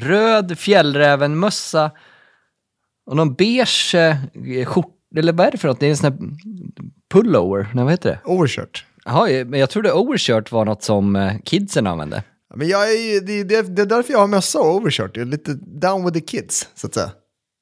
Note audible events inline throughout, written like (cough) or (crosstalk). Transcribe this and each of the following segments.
röd fjällrävenmössa och någon beige eh, skjorta, eller vad är det för något? Det är en sån här pullover, nej vad heter det? Overshirt. Jaha, men jag trodde overshirt var något som eh, kidsen använde. Men jag är, det, det, det är därför jag har mössa och overshirt. Jag är lite down with the kids, så att säga.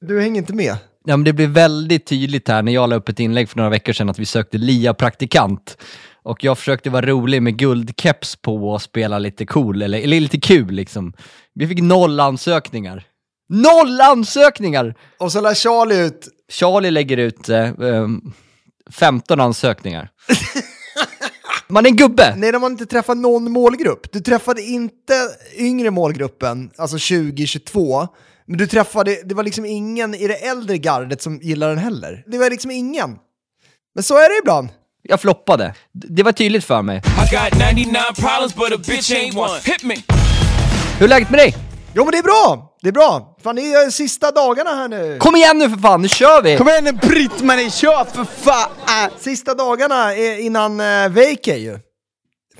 Du hänger inte med. Ja, men det blev väldigt tydligt här när jag la upp ett inlägg för några veckor sedan att vi sökte LIA-praktikant. Och jag försökte vara rolig med guldkeps på och spela lite cool, eller, eller lite kul liksom. Vi fick noll ansökningar. Noll ansökningar! Och så lär Charlie ut, Charlie lägger ut eh, eh, 15 ansökningar. (laughs) Man är en gubbe! nej de har inte träffat någon målgrupp. Du träffade inte yngre målgruppen, alltså 2022. Men du träffade, det var liksom ingen i det äldre gardet som gillar den heller. Det var liksom ingen. Men så är det ibland. Jag floppade. Det var tydligt för mig. I got 99 problems, but a bitch ain't one. Hit me. Hur är läget med dig? Jo men det är bra, det är bra. Fan det är sista dagarna här nu. Kom igen nu för fan, nu kör vi! Kom igen nu Britt-Marie, kör för fan! Sista dagarna är innan uh, vacay ju.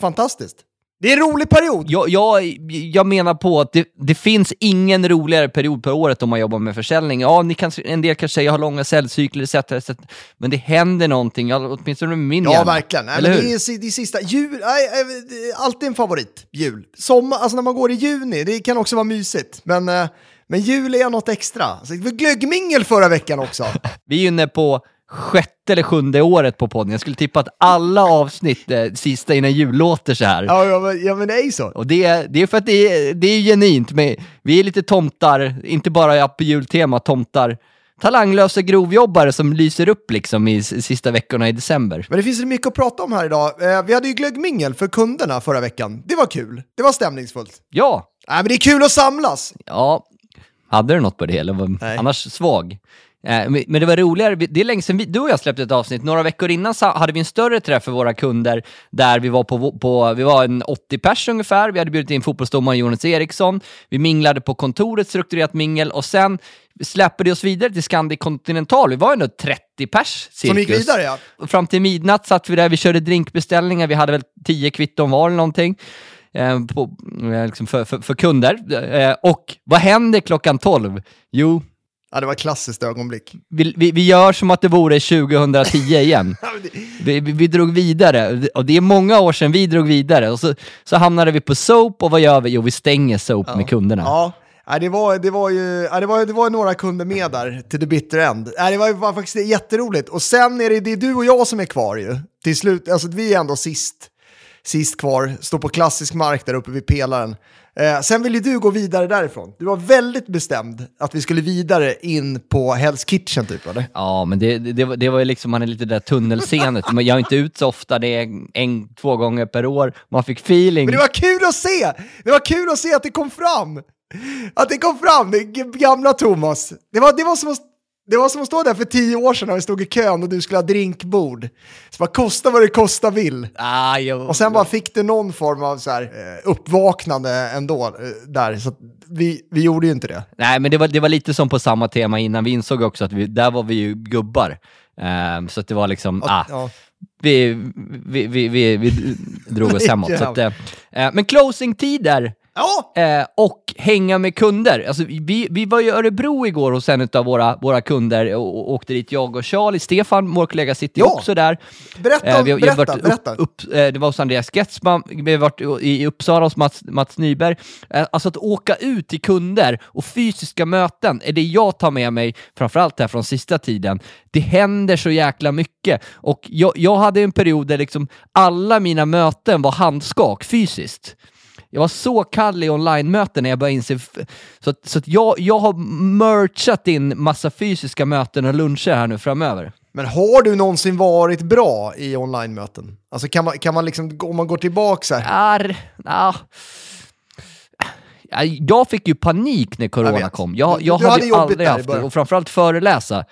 Fantastiskt. Det är en rolig period. Jag, jag, jag menar på att det, det finns ingen roligare period på året om man jobbar med försäljning. Ja, ni kan, en del kanske säger jag har långa säljcykler etc, etc. Men det händer någonting, åtminstone med min Ja, hjärna. verkligen. Nej, Eller hur? det, är, det är sista. Jul, nej, är alltid en favorit. Jul. Sommar, alltså när man går i juni, det kan också vara mysigt. Men, eh, men jul är något extra. Så det var glöggmingel förra veckan också. (laughs) Vi är inne på sjätte eller sjunde året på podden. Jag skulle tippa att alla avsnitt, eh, sista innan jul, låter så här. ja, ja, men, ja, men det är ju så. Och det, är- det är för att det är, det är genuint. Men vi är lite tomtar, inte bara på jultema, tomtar. Talanglösa grovjobbare som lyser upp liksom i sista veckorna i december. Men det finns mycket att prata om här idag. Eh, vi hade ju glöggmingel för kunderna förra veckan. Det var kul. Det var stämningsfullt. Ja, Nej, men det är kul att samlas. Ja, hade du något på det eller var Nej. annars svag? Eh, Men det var roligare, det är länge sedan vi, du och jag släppte ett avsnitt, några veckor innan så hade vi en större träff för våra kunder där vi var på, på vi var en 80 pers ungefär, vi hade bjudit in fotbollsdomaren Jonas Eriksson, vi minglade på kontoret, strukturerat mingel och sen släppte vi oss vidare till Scandic Continental, vi var ändå 30 pers cirkus. Som gick vidare ja. Och Fram till midnatt satt vi där, vi körde drinkbeställningar, vi hade väl 10 kvitton var eller någonting. Eh, på, eh, liksom för, för, för kunder. Eh, och vad händer klockan 12? Jo, Ja, det var ett klassiskt ögonblick. vi, vi, vi gör som att det vore 2010 igen. (laughs) vi, vi, vi drog vidare, och det är många år sedan vi drog vidare. Och så, så hamnade vi på Soap, och vad gör vi? Jo, vi stänger Soap med kunderna. Ja, det, var, det, var ju, det, var, det var några kunder med där till the bitter end. Det var, var faktiskt jätteroligt. Och sen är det, det är du och jag som är kvar ju. Till slut, alltså vi är ändå sist, sist kvar, står på klassisk mark där uppe vid pelaren. Eh, sen ville du gå vidare därifrån. Du var väldigt bestämd att vi skulle vidare in på Hell's Kitchen typ eller? Ja, men det, det, det, var, det var ju liksom, man är lite där tunnelseenet. Men jag är inte ut så ofta, det är en, två gånger per år. Man fick feeling. Men det var kul att se! Det var kul att se att det kom fram! Att det kom fram, det gamla Thomas. Det var, det var, som, att, det var som att stå där för tio år sedan när vi stod i kön och du skulle ha drinkbord. Så bara kosta vad det kosta vill. Ah, jo. Och sen bara fick du någon form av så här, eh, uppvaknande ändå eh, där. Så vi, vi gjorde ju inte det. Nej, men det var, det var lite som på samma tema innan. Vi insåg också att vi, där var vi ju gubbar. Ehm, så att det var liksom, ah, Ja. vi, vi, vi, vi, vi drog oss (laughs) hemåt. Så att, eh, men closingtider Ja! eh, och hänga med kunder. Alltså, vi, vi var i Örebro igår hos en av våra, våra kunder och, och åkte dit, jag och Charlie. Stefan, vår kollega, sitter Ja. också där. Berätta, Eh, vi berätta, varit berätta. Upp, upp, eh, det var hos Andreas Getsman, vi har varit i i Uppsala hos Mats, Mats Nyberg. Eh, alltså att åka ut till kunder och fysiska möten är det jag tar med mig, framförallt här från sista tiden. Det händer så jäkla mycket. Och jag, jag hade en period där liksom alla mina möten var handskak fysiskt. Jag var så kall i online-möten när jag började inse... Så, att, så att jag, jag har merchat in massa fysiska möten och luncher här nu framöver. Men har du någonsin varit bra i online-möten? Alltså kan man, kan man liksom, om man går tillbaka så här, är... Ja. Ja, Jag fick ju panik när Jag corona vet. kom. Jag, jag du hade, hade ju aldrig haft det, och framförallt föreläsa.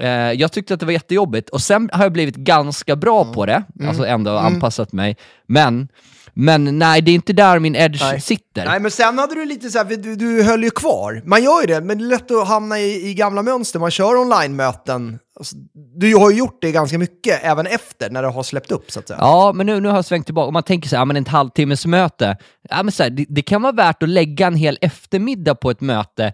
Eh, jag tyckte att det var jättejobbigt och sen har jag blivit ganska bra Mm. på det, alltså ändå anpassat mig. Men, men nej, det är inte där min edge Nej. sitter. Nej, men sen hade du lite så här, du, du höll ju kvar. Man gör ju det, men det är lätt att hamna i, i gamla mönster. Man kör online-möten. Alltså, du har ju gjort det ganska mycket även efter när det har släppt upp så att säga. Ja, men nu, nu har jag svängt tillbaka. Om man tänker så här, men ett halvtimmes möte. Ja, men så här, det, det kan vara värt att lägga en hel eftermiddag på ett möte,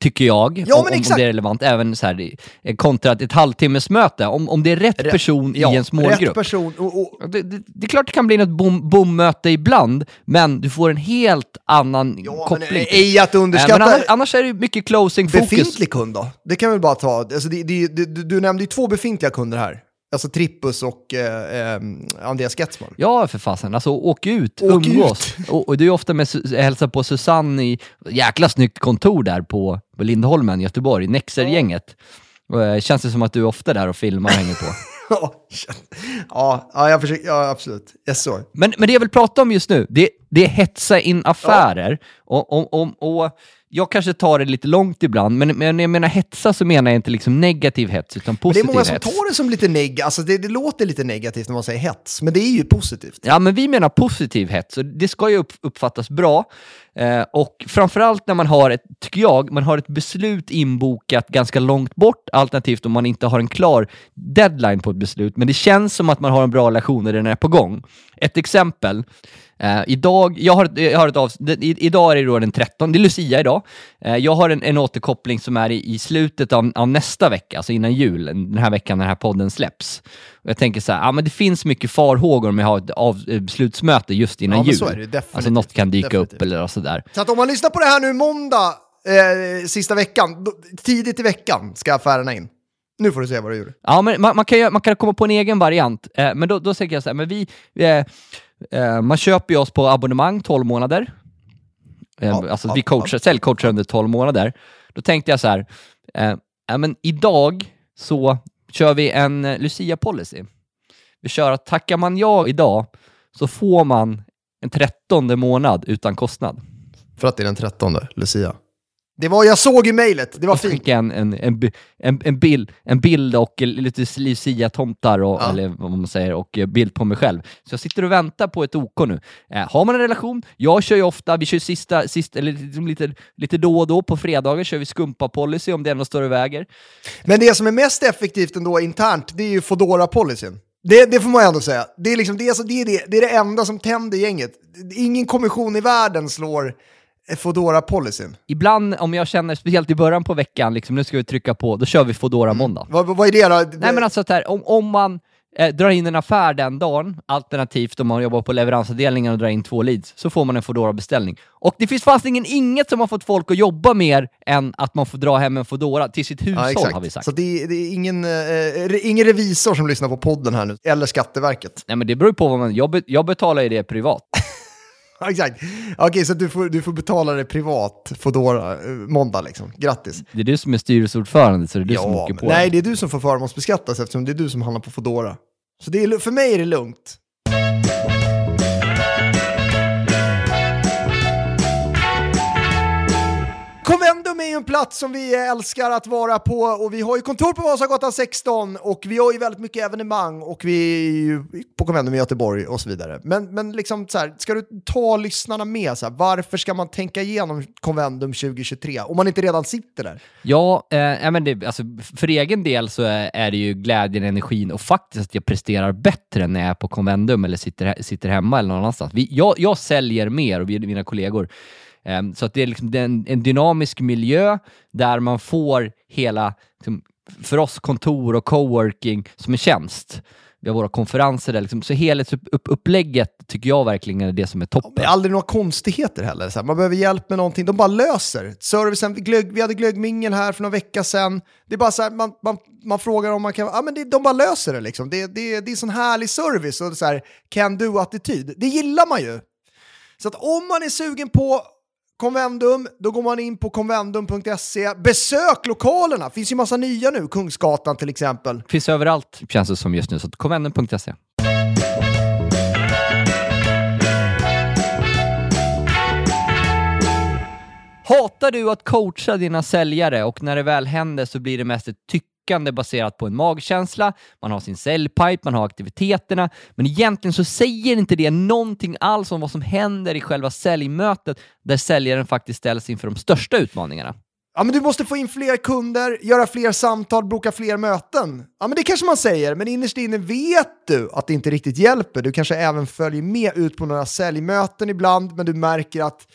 tycker jag. Ja, om, men om det är relevant. Även så här, eh, kontra ett halvtimmes möte. Om, om det är rätt, person ja, i ens målgrupp. Rätt person. Och, och, Det, det, det är klart det kan bli något bom- bommöte ibland, men du får en helt annan ja, men koppling. ej att Eh, underskatta men annars, annars är det mycket closing-fokus. befintlig kund då? Det kan vi bara ta. Alltså, det, du nämnde ju två befintliga kunder här. Alltså Trippus och eh, eh, Andreas Sketsman. Ja, för fasen. Alltså åk ut, Åk umgås. Och, och du är ofta med hälsar på Susanne i jäkla snyggt kontor där på, på Lindholmen, Göteborg, Nexer-gänget. Och, eh, Känns det som att du är ofta där och filmar och hänger på? (laughs) ja, ja, jag försöker, ja, absolut. Yes. Men, men det jag vill prata om just nu, det, det är hetsa in affärer. Och, och, och, och jag kanske tar det lite långt ibland, men, men när jag menar hetsa så menar jag inte liksom negativ hets, utan Men det är positiv många som hets. tar det som lite negativt, alltså det, det låter lite negativt när man säger hets, men det är ju positivt. Ja, men vi menar positiv hets, och det ska ju upp, uppfattas bra. Eh, och framförallt när man har ett, tycker jag, man har ett beslut inbokat ganska långt bort, alternativt om man inte har en klar deadline på ett beslut, men det känns som att man har en bra relation när den är på gång. Ett exempel, eh, idag, jag har, jag har ett avs- i, idag är det då den 13, det är Lucia idag. Eh, jag har en, en återkoppling som är i, i slutet av, av nästa vecka, alltså innan jul, den här veckan när den här podden släpps. Jag tänker så här, ja men det finns mycket farhågor med att ha ett av, eh, beslutsmöte just innan Ja, jul. så är det definitivt. Alltså något kan dyka Definitivt. upp eller sådär. Så att om man lyssnar på det här nu måndag, eh, sista veckan, tidigt i veckan ska affärerna in. Nu får du se vad du gjorde. Ja, men man, man, kan, ju- man kan komma på en egen variant, eh, men då, då tänker jag så här, men vi, eh, eh, man köper ju oss på abonnemang 12 månader. Eh, Ja, alltså ja, vi coachar, säljcoachar under 12 månader. Då tänkte jag så här, ja, men idag så kör vi en eh, Lucia-policy. Vi kör att tackar man ja idag så får man en trettonde månad utan kostnad. För att det är den 13, Lucia. Det var, jag såg i mejlet, det var fint. skickade jag en, en, en, en, en, bild, en bild och lite Lucia-tomtar, och, Ja. eller vad man säger, och eh, bild på mig själv. Så jag sitter och väntar på ett OK nu. Eh, har man en relation, jag kör ju ofta, vi kör sista, sista eller liksom lite, lite då och då, på fredagar kör vi skumpa-policy om det är något större väger. Men det som är mest effektivt ändå internt, det är ju Foodora-policyn. Det, det får man ändå säga. Det är, liksom, det, är, det, är det, det är det enda som tänder gänget. Ingen kommission i världen slår Foodora-policyn. Ibland, om jag känner, speciellt i början på veckan, liksom, nu ska vi trycka på, då kör vi Foodora måndag. Vad, vad är det då? Nej men alltså att här, om, om man eh, drar in en affär den dagen, alternativt om man jobbar på leveransavdelningen och drar in två leads, så får man en foodora beställning Och det finns fast ingen, inget som har fått folk att jobba mer än att man får dra hem en Foodora till sitt hushåll, har vi sagt. Så det, är- det är ingen, eh, ingen revisor som lyssnar på podden här nu, eller Skatteverket. Nej men det beror ju på vad man... Jag, be, jag betalar ju det privat. Ja, (laughs) Exakt. Okej, så du får, du får betala det privat Foodora eh, måndag liksom. Grattis. Det är du som är styrelseordförande, så det är du som åker på nej, det. är du som får förmånsbeskattas eftersom det är du som handlar på Foodora. Så det är, för mig är det lugnt. Convendum är ju en plats som vi älskar att vara på och vi har ju kontor på Vasagatan 16 och vi har ju väldigt mycket evenemang och vi är ju på Convendum i Göteborg och så vidare. Men, men liksom så här, ska du ta lyssnarna med? Så här, varför ska man tänka igenom Convendum 2023 om man inte redan sitter där? Ja, eh, men det, alltså, för egen del så är, det ju glädjen, energin och faktiskt att jag presterar bättre när jag är på Convendum eller sitter, sitter hemma eller någon annanstans. Vi, jag, jag säljer mer och vi, mina kollegor. Ehm, så att det är liksom en, dynamisk miljö där man får hela, liksom, för oss kontor och coworking som en tjänst. Vi har våra konferenser där, liksom, så helhetsupplägget tycker jag verkligen är det som är toppen. Det är aldrig några konstigheter heller. Så här, man behöver hjälp med någonting, de bara löser. Servicen, vi, glögg, vi hade glöggmingel här för några vecka sedan. Det är bara så här, man, man, man frågar om man kan, ja men det, de bara löser det liksom. Det, det, det är sån härlig service och så här can do-attityd. Det gillar man ju. Så att om man är sugen på Convendum, då går man in på convendum.se. Besök lokalerna, finns ju massa nya nu, Kungsgatan till exempel. Finns överallt känns det som just nu, så convendum.se. Hatar du att coacha dina säljare och när det väl händer så blir det mest ett tyckande baserat på en magkänsla, man har sin säljpipe, man har aktiviteterna, men egentligen så säger inte det någonting alls om vad som händer i själva säljmötet där säljaren faktiskt ställs inför de största utmaningarna. Ja, men du måste få in fler kunder, göra fler samtal, boka fler möten. Ja, men det kanske man säger, men innerst inne vet du att det inte riktigt hjälper. Du kanske även följer med ut på några säljmöten ibland, men du märker att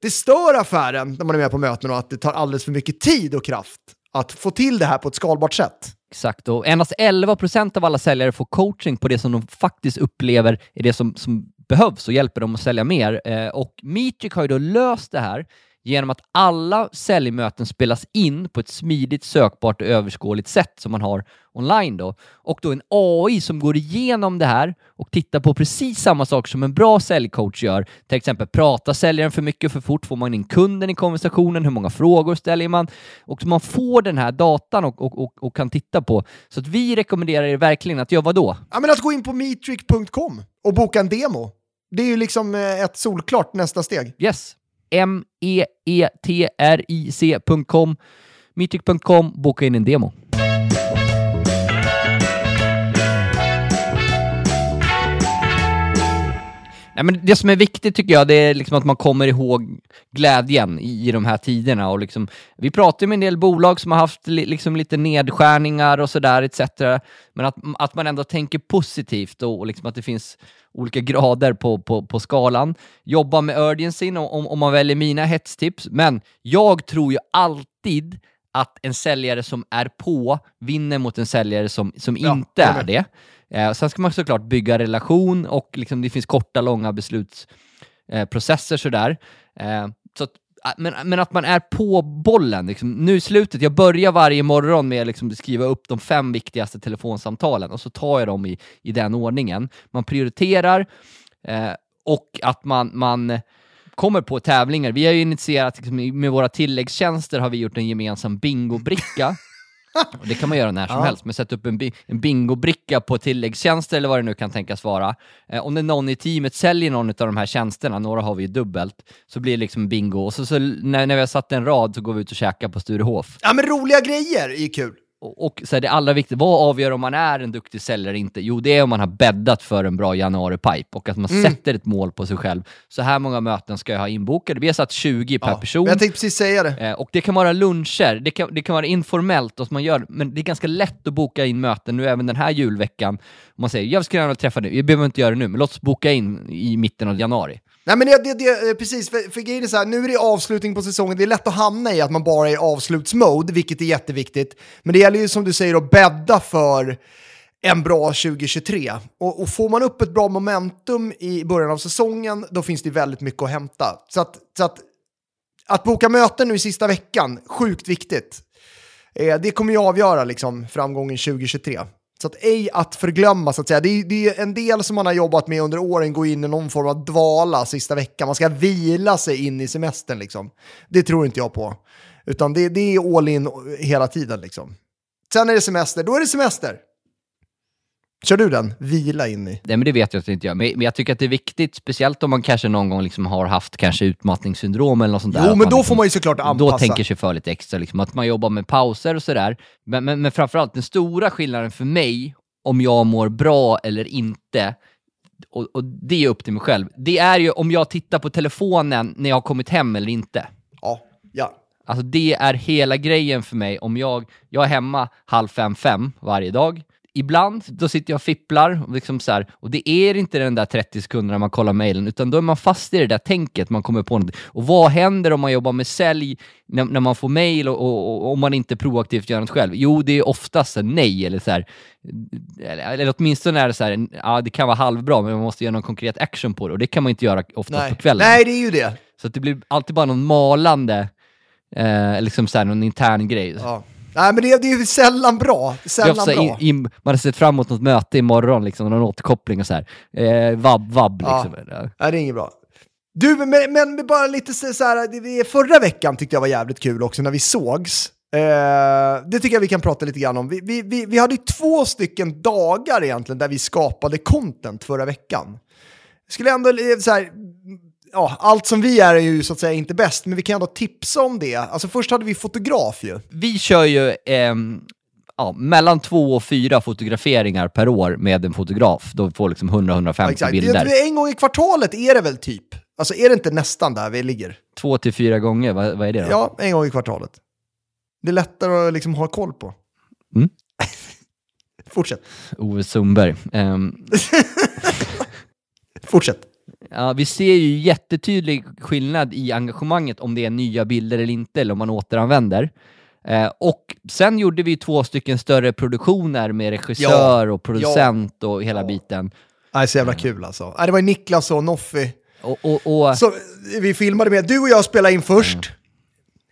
det stör affären när man är med på möten och att det tar alldeles för mycket tid och kraft att få till det här på ett skalbart sätt. Exakt, och endast 11% av alla säljare får coaching på det som de faktiskt upplever är det som, som behövs och hjälper dem att sälja mer. Eh, och Metric har ju då löst det här genom att alla säljmöten spelas in på ett smidigt, sökbart och överskådligt sätt som man har online då. Och då en AI som går igenom det här och tittar på precis samma saker som en bra säljcoach gör. Till exempel, pratar säljaren för mycket för fort? Får man in kunden i konversationen? Hur många frågor ställer man? Och man får den här datan och, och, och, och kan titta på. Så att vi rekommenderar er verkligen att göra vad då? Ja, men att gå in på metric.com och boka en demo. Det är ju liksom eh, ett solklart nästa steg. Yes. M-E-E-T-R-I-C.com mytic.com, boka in en demo. Nej, men det som är viktigt tycker jag, det är liksom att man kommer ihåg glädjen i, i de här tiderna. Och liksom, vi pratar ju med en del bolag som har haft li, liksom lite nedskärningar och sådär, etc. Men att, att man ändå tänker positivt och, och liksom att det finns olika grader på, på, på skalan. Jobba med urgencyn om, om man väljer mina hetstips. Men jag tror ju alltid att en säljare som är på vinner mot en säljare som, som Ja, inte är det. Eh, sen ska man såklart bygga relation och liksom, det finns korta, långa beslutsprocesser eh, sådär. Eh, så att, ah, men, men att man är på bollen. Liksom. Nu i slutet, jag börjar varje morgon med att liksom skriva upp de fem viktigaste telefonsamtalen och så tar jag dem i, i den ordningen. Man prioriterar eh, och att man, man kommer på tävlingar. Vi har ju initierat, liksom, med våra tilläggstjänster har vi gjort en gemensam bingobricka. (laughs) Och det kan man göra när som Ja. helst, men sätta upp en, bi- en bingobricka på tilläggstjänster eller vad det nu kan tänkas vara. Eh, om det är någon i teamet säljer någon av de här tjänsterna, några har vi ju dubbelt, så blir det liksom bingo. Och så, så när, när vi har satt en rad så går vi ut och käkar på Sturehof. Ja, men roliga grejer är ju kul. Och, så är det allra viktigaste, vad avgör om man är en duktig säljare eller inte? Jo, det är om man har bäddat för en bra januari-pipe och att man Mm. sätter ett mål på sig själv. Så här många möten ska jag ha inbokade. Vi har satt 20 per Ja, person. Jag tänkte precis säga det. Eh, och det kan vara luncher, det kan, det kan vara informellt, och man gör, men det är ganska lätt att boka in möten nu även den här julveckan. Om man säger jag skulle gärna träffa dig, vi behöver inte göra det nu, men låt oss boka in i mitten av januari. Nej men det, det, det eh, precis, för, för grejen är så här, nu är det avslutning på säsongen, det är lätt att hamna i att man bara är i avslutsmode, vilket är jätteviktigt. Men det gäller ju som du säger att bädda för en bra 2023. Och, och får man upp ett bra momentum i början av säsongen, då finns det väldigt mycket att hämta. Så att, så att, att boka möten nu i sista veckan, sjukt viktigt. Eh, det kommer ju avgöra liksom, framgången 2023. Så att ej att förglömma så att säga. Det är, det är en del som man har jobbat med under åren, gå in i någon form av dvala sista veckan. Man ska vila sig in i semestern liksom. Det tror inte jag på. Utan det, det är all in hela tiden liksom. Sen är det semester, då är det semester. Kör du den? Vila in i. Nej, men det vet jag att jag inte gör. Men, men jag tycker att det är viktigt, speciellt om man kanske någon gång liksom har haft kanske utmattningssyndrom eller något sånt där. Jo, men då liksom, får man ju såklart anpassa. Då tänker sig för lite extra, liksom, att man jobbar med pauser och sådär. Men, men, men framförallt, den stora skillnaden för mig, om jag mår bra eller inte, och, och det är upp till mig själv, det är ju om jag tittar på telefonen när jag har kommit hem eller inte. Ja, ja. Alltså det är hela grejen för mig om jag, jag är hemma halv fem, fem varje dag. Ibland då sitter jag och fipplar och, liksom så här, och det är inte den där 30 sekunderna man kollar mejlen utan då är man fast i det där tänket man kommer på något. Och vad händer om man jobbar med sälj när, när man får mejl och, och, och om man inte proaktivt gör något själv? Jo, det är oftast en nej eller så här, eller, eller åtminstone är det så här, ja det kan vara halvbra men man måste göra någon konkret action på det och det kan man inte göra oftast Nej. på kvällen. Nej, det är ju det. Så det blir alltid bara någon malande, eh, liksom så här, någon intern grej. Ja. Nej, men det, det är ju sällan bra. Sällan bra. in, in, man har sett fram emot något möte imorgon, liksom, någon återkoppling och så här. Eh, vabb, vabb Ja. liksom. Nej, det är inget bra. Du, men, men, bara lite så här, det, förra veckan tyckte jag var jävligt kul också när vi sågs. Eh, det tycker jag vi kan prata lite grann om. Vi, vi, vi, vi hade ju två stycken dagar egentligen där vi skapade content förra veckan. Skulle ändå, så här, ja, allt som vi är är ju så att säga inte bäst, men vi kan ändå tipsa om det. Alltså först hade vi fotograf ju. Vi kör ju ehm, ja, mellan två och fyra fotograferingar per år med en fotograf. Då får liksom 100-150 Ja, bilder. Det- En gång i kvartalet är det väl typ. Alltså är det inte nästan där vi ligger? Två till fyra gånger, vad, vad är det då? Ja, en gång i kvartalet. Det är lättare att liksom ha koll på. Mm. (laughs) Fortsätt. Ove Sundberg. Ehm, (laughs) Fortsätt. Ja, vi ser ju jättetydlig skillnad i engagemanget om det är nya bilder eller inte, eller om man återanvänder. Eh, och sen gjorde vi två stycken större produktioner med regissör och producent och hela biten. Nej, så jävla kul alltså. Nej, det var Niklas och Noffi. Och, och, och, Så vi filmade med, du och jag spelade in först.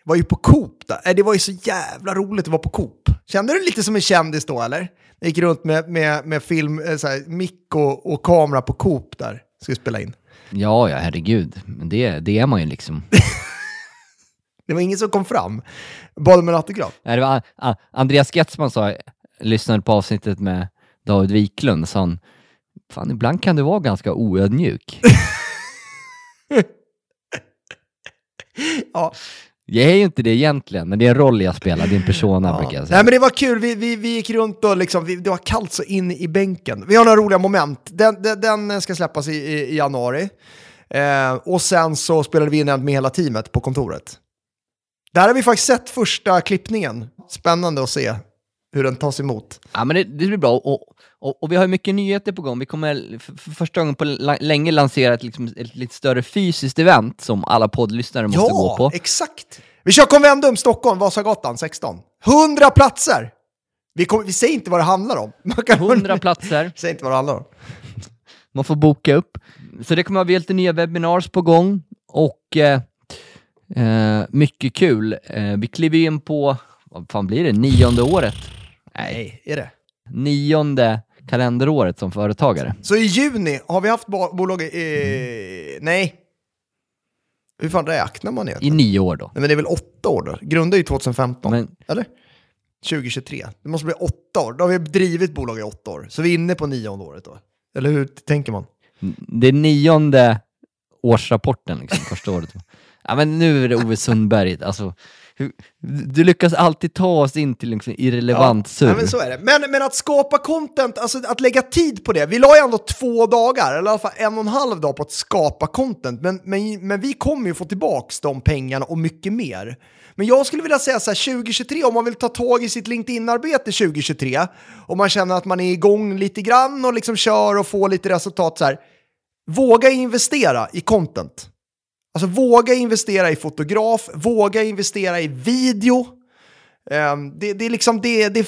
Var ju på Coop där. Det var ju så jävla roligt att vara på Coop. Kände du dig lite som en kändis då eller? Jag gick runt med, med, med film, eh, så här, mick och, och kamera på Coop där. Skulle spela in. Ja, ja, herregud. Men det, det är man ju liksom. (laughs) Det var ingen som kom fram. Bad om en autograf. Nej, det var A- Andreas Sketsman sa, lyssnade på avsnittet med David Wiklund, sa han, fan ibland kan du vara ganska oödmjuk. (laughs) Ja. Jag är ju inte det egentligen, men det är en roll jag spelar, det är en persona brukar jag säga. Nej men det var kul, vi, vi, vi gick runt och liksom, vi, det var kallt så in i bänken. Vi har några roliga moment. Den, den, den ska släppas i, i, i januari. Eh, och sen så spelade vi in den med hela teamet på kontoret. Där har vi faktiskt sett första klippningen. Spännande att se hur den tas emot. Ja, men det, det blir bra. Och, och, och vi har mycket nyheter på gång. Vi kommer för, för första gången på länge lansera ett, liksom, ett lite större fysiskt event som alla poddlyssnare måste gå på. exakt. Vi kör Convendum Stockholm, Vasagatan 16. 100 platser! Vi, kommer, vi säger inte vad det handlar om. Man kan 100 platser. (laughs) Säger inte vad det handlar om. Man får boka upp. Så det kommer att vara lite nya webinars på gång och eh, eh, mycket kul. Eh, vi kliver in på, vad fan blir det, nionde året? Nej, är det? Nionde kalenderåret som företagare. Så i juni har vi haft bo- bolag i... Nej. Hur fan räknar man I egentligen? nio år då. Nej, men det är väl åtta år då? Grundade ju 2015, Men eller? 2023. Det måste bli åtta år. Då har vi drivit bolag i åtta år. Så vi är inne på nionde året då. Eller hur tänker man? det är nionde årsrapporten liksom, första året. (laughs) Ja men nu är det Ove Sundberg, alltså. Du lyckas alltid ta oss in till liksom irrelevant ja, surr. men så är det. Men, men att skapa content, alltså att lägga tid på det. Vi la ju ändå två dagar, eller i alla fall en och en halv dag på att skapa content. Men, men, men vi kommer ju få tillbaka de pengarna och mycket mer. Men jag skulle vilja säga så här, 2023, om man vill ta tag i sitt LinkedIn-arbete 2023, och man känner att man är igång lite grann och liksom kör och får lite resultat så här. Våga investera i content. Alltså våga investera i fotograf, våga investera i video. Ehm, det, det, är liksom, det, det,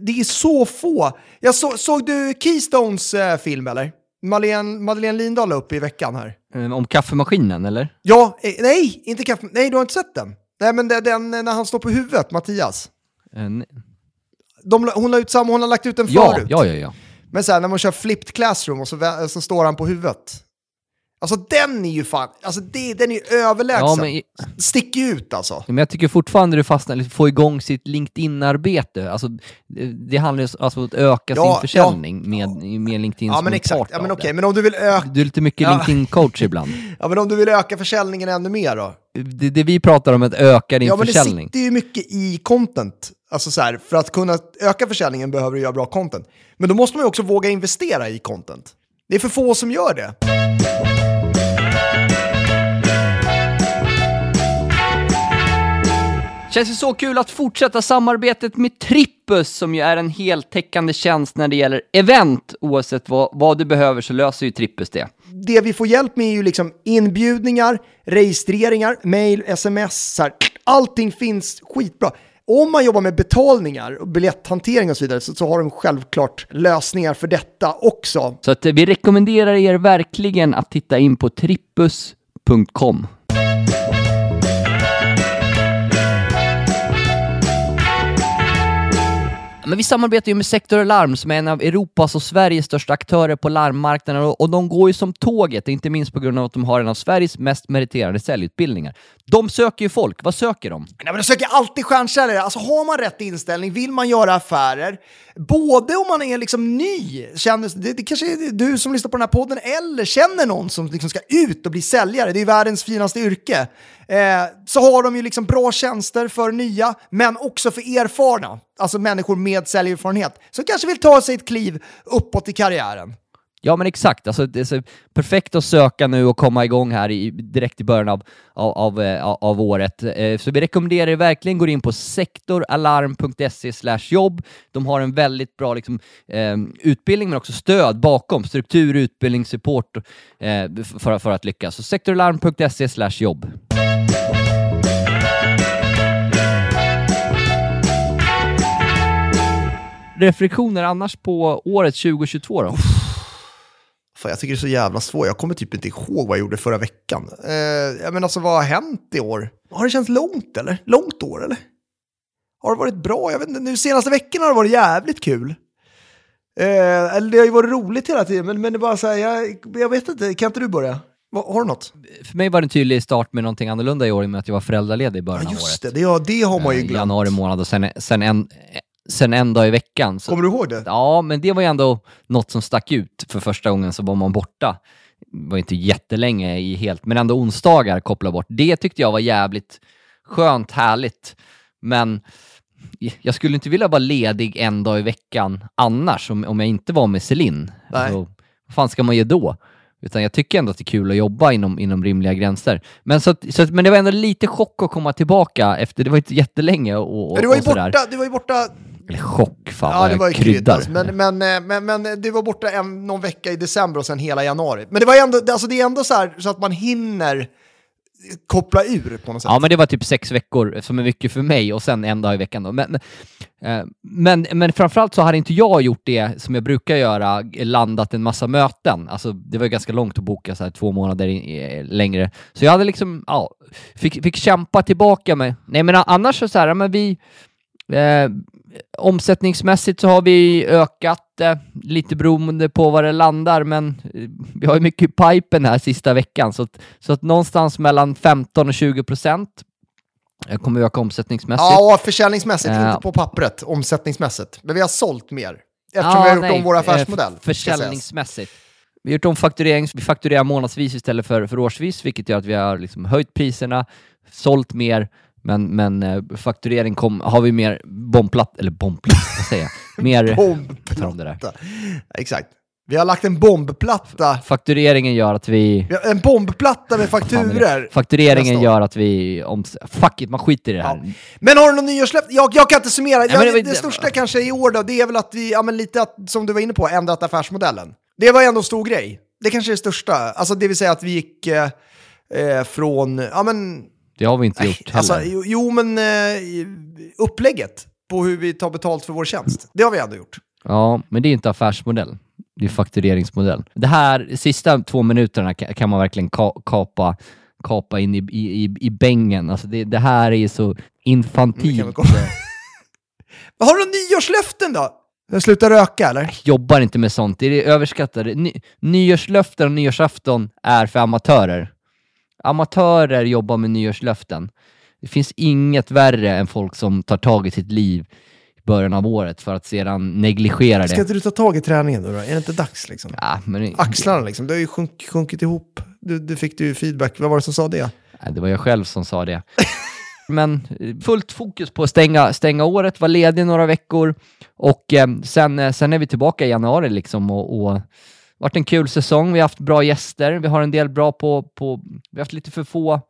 det är så få. Jag så, såg du Keystones eh, film eller? Madeleine, Madeleine Lindahl upp i veckan här. Eh, Om kaffemaskinen eller? Ja, eh, nej, inte kaffe. Nej, du har inte sett den? Nej, men det, den när han står på huvudet, Mattias. Ne- De, hon, la ut samma, hon har lagt ut den Ja, förut. ja, ja, ja. Men sen när man kör flipped classroom och så, så står han på huvudet. Alltså den är ju fan, alltså det, den är överlägsen. Ja, men, ju ut alltså. men jag tycker fortfarande du fastnar, få igång sitt LinkedIn-arbete. Alltså, det, handlar ju alltså om att öka Ja, sin försäljning med, med LinkedIn Ja som men en exakt, part ja, men okej, det. men om du vill öka... Du är lite mycket Ja. LinkedIn-coach ibland. (laughs) Ja, men om du vill öka försäljningen ännu mer då? Det, det vi pratar om är att öka din Ja, men det försäljning. sitter ju mycket i content. Alltså så här, för att kunna öka försäljningen behöver du göra bra content. Men då måste man ju också våga investera i content. Det är för få som gör det. Känns ju så kul att fortsätta samarbetet med Trippus som ju är en heltäckande tjänst när det gäller event. Oavsett vad, vad du behöver så löser ju Trippus det. Det vi får hjälp med är ju liksom inbjudningar, registreringar, mail, sms, så här. allting finns skitbra. Om man jobbar med betalningar, och biljetthantering och så vidare så, så har de självklart lösningar för detta också. Så att vi rekommenderar er verkligen att titta in på trippus.com. Men vi samarbetar ju med Sektor Alarm som är en av Europas och Sveriges största aktörer på larmmarknaden och, och de går ju som tåget, inte minst på grund av att de har en av Sveriges mest meriterade säljutbildningar. De söker ju folk, vad söker de? Nej, men de söker alltid stjärnsäljare. Alltså har man rätt inställning, vill man göra affärer, både om man är liksom ny, känner, det, det kanske är du som lyssnar på den här podden, eller känner någon som liksom ska ut och bli säljare, det är ju världens finaste yrke, eh, så har de ju liksom bra tjänster för nya, men också för erfarna, alltså människor med säljerfarenhet, som kanske vill ta sig ett kliv uppåt i karriären. Ja men exakt, alltså, det är så perfekt att söka nu och komma igång här i, direkt i början av, av, av, eh, av året. Eh, så vi rekommenderar er verkligen gå in på sektoralarm.se jobb. De har en väldigt bra liksom, ehm, utbildning men också stöd bakom, struktur, utbildning, support eh, för, för att lyckas. Så sektoralarm.se jobb. Reflektioner annars på året 2022 då? Fan, jag tycker det är så jävla svårt. Jag kommer typ inte ihåg vad jag gjorde förra veckan. Eh, jag menar, alltså, vad har hänt i år? Har det känts långt eller? Långt år eller? Har det varit bra? Jag vet inte, nu senaste veckorna har det varit jävligt kul. Eh, eller det har ju varit roligt hela tiden, men, men det är bara så här, jag, jag vet inte, kan inte du börja? Har du något? För mig var det en tydlig start med någonting annorlunda i år i och med att jag var föräldraledig i början Ja, av just det, året. det, ja, det har man ju Eh, glömt. Januari månad och sen, sen, en, sen en dag i veckan. Så, Kommer du ihåg det? ja, men det var ju ändå något som stack ut. För första gången så var man borta. Det var inte jättelänge i helt, men ändå onsdagar koppla bort. Det tyckte jag var jävligt skönt, härligt. Men jag skulle inte vilja vara ledig en dag i veckan annars, om, om jag inte var med Celine. Nej. Alltså, vad fan ska man göra då? Utan jag tycker ändå att det är kul att jobba inom, inom rimliga gränser. Men, så så men det var ändå lite chock att komma tillbaka efter, det var inte jättelänge och, och, du var ju och sådär. borta, du var ju borta Eller chock, fan Ja, vad det jag var ju kryddar. Men, men, eh, men, men du var borta en, någon vecka i december och sen hela januari. Men det, var ändå, alltså det är ändå så, här, så att man hinner koppla ur på något sätt. Ja, men det var typ sex veckor som är mycket för mig och sen en dag i veckan då. Men, men, eh, men, men framförallt så hade inte jag gjort det som jag brukar göra, landat en massa möten. Alltså det var ju ganska långt att boka så här två månader i, längre. Så jag hade liksom, ja, fick, fick kämpa tillbaka med, nej men annars så, så här, men vi, eh, omsättningsmässigt så har vi ökat eh, lite beroende på var det landar, men eh, vi har ju mycket i pipen här sista veckan, så att, så att någonstans mellan 15 och 20 procent eh, kommer vi öka omsättningsmässigt. Ja, försäljningsmässigt, Ja. inte på pappret, omsättningsmässigt. Men vi har sålt mer. Eftersom Ja, vi har gjort nej, om vår affärsmodell. Försäljningsmässigt. Vi har gjort om fakturering, vi fakturerar månadsvis istället för, för årsvis, vilket gör att vi har liksom höjt priserna, sålt mer, men, men eh, fakturering kom, har vi mer bombplatt, eller bombplatt, vad säger jag? (laughs) Mer, om det där. Bombplatta. Exakt. Vi har lagt en bombplatta. Faktureringen gör att vi... Har En bombplatta med det? fakturer. Faktureringen gör att vi... Om, fuck it, man skiter i det här. Ja. Men har du någon nyårslöfte? Jag, jag kan inte summera. men jag, det det, var- största kanske i år då, det är väl att vi, ja men lite att, som du var inne på, ändrat affärsmodellen. Det var ändå en stor grej. Det kanske är det största. Alltså det vill säga att vi gick eh, eh, från, ja men, Det har vi inte gjort heller. alltså, jo, men eh, upplägget på hur vi tar betalt för vår tjänst. Det har vi ändå gjort. Ja, men det är inte affärsmodell. Det är faktureringsmodell. Det här, sista två minuterna ka- kan man verkligen ka- kapa, kapa in i, i, i, bängen. Alltså det, det här är så infantilt. Vad (laughs) har du nyårslöften då? Jag slutar röka eller? Jobbar inte med sånt. Det är det överskattade. Ny, nyårslöften och nyårsafton är för amatörer. Amatörer jobbar med nyårslöften. Det finns inget värre än folk som tar tag i sitt liv i början av året för att sedan negligera Ska det. inte du ta tag i träningen nu då? Är det inte dags liksom? Ja, men, Axlarna liksom, det har ju sjunk, sjunkit ihop. Du, du fick ju feedback, vad var det som sa det? Nej, det var jag själv som sa det. Men eh, fullt fokus på att stänga, stänga året, vara ledig några veckor och eh, sen, eh, sen är vi tillbaka i januari liksom och, och varit en kul säsong. Vi har haft bra gäster. Vi har en del bra på, på vi har haft lite för få eh,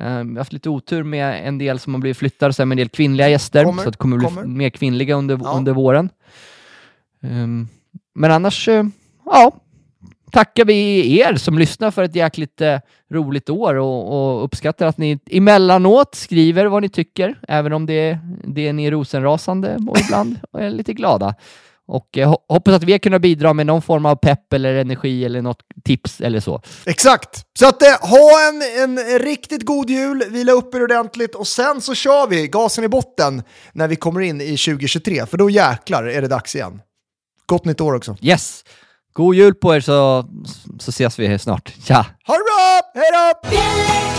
vi har haft lite otur med en del som har blivit flyttade, sen med en del kvinnliga gäster, Kommer, så att det kommer bli kommer. mer kvinnliga under, Ja. under våren. Ehm, men annars, eh, ja, tackar vi er som lyssnar för ett jäkligt eh, roligt år och, och uppskattar att ni emellanåt skriver vad ni tycker, även om det, det är ni är rosenrasande och ibland är lite glada. Och ho- hoppas att vi har kunnat bidra med någon form av pepp eller energi eller något tips eller så. Exakt! Så att eh, ha en, en riktigt god jul, vila upp er ordentligt och sen så kör vi gasen i botten när vi kommer in i 2023, för då jäklar är det dags igen. Gott nytt år också. Yes! God jul på er så, så ses vi snart. Tja! Ha det bra! Hej då!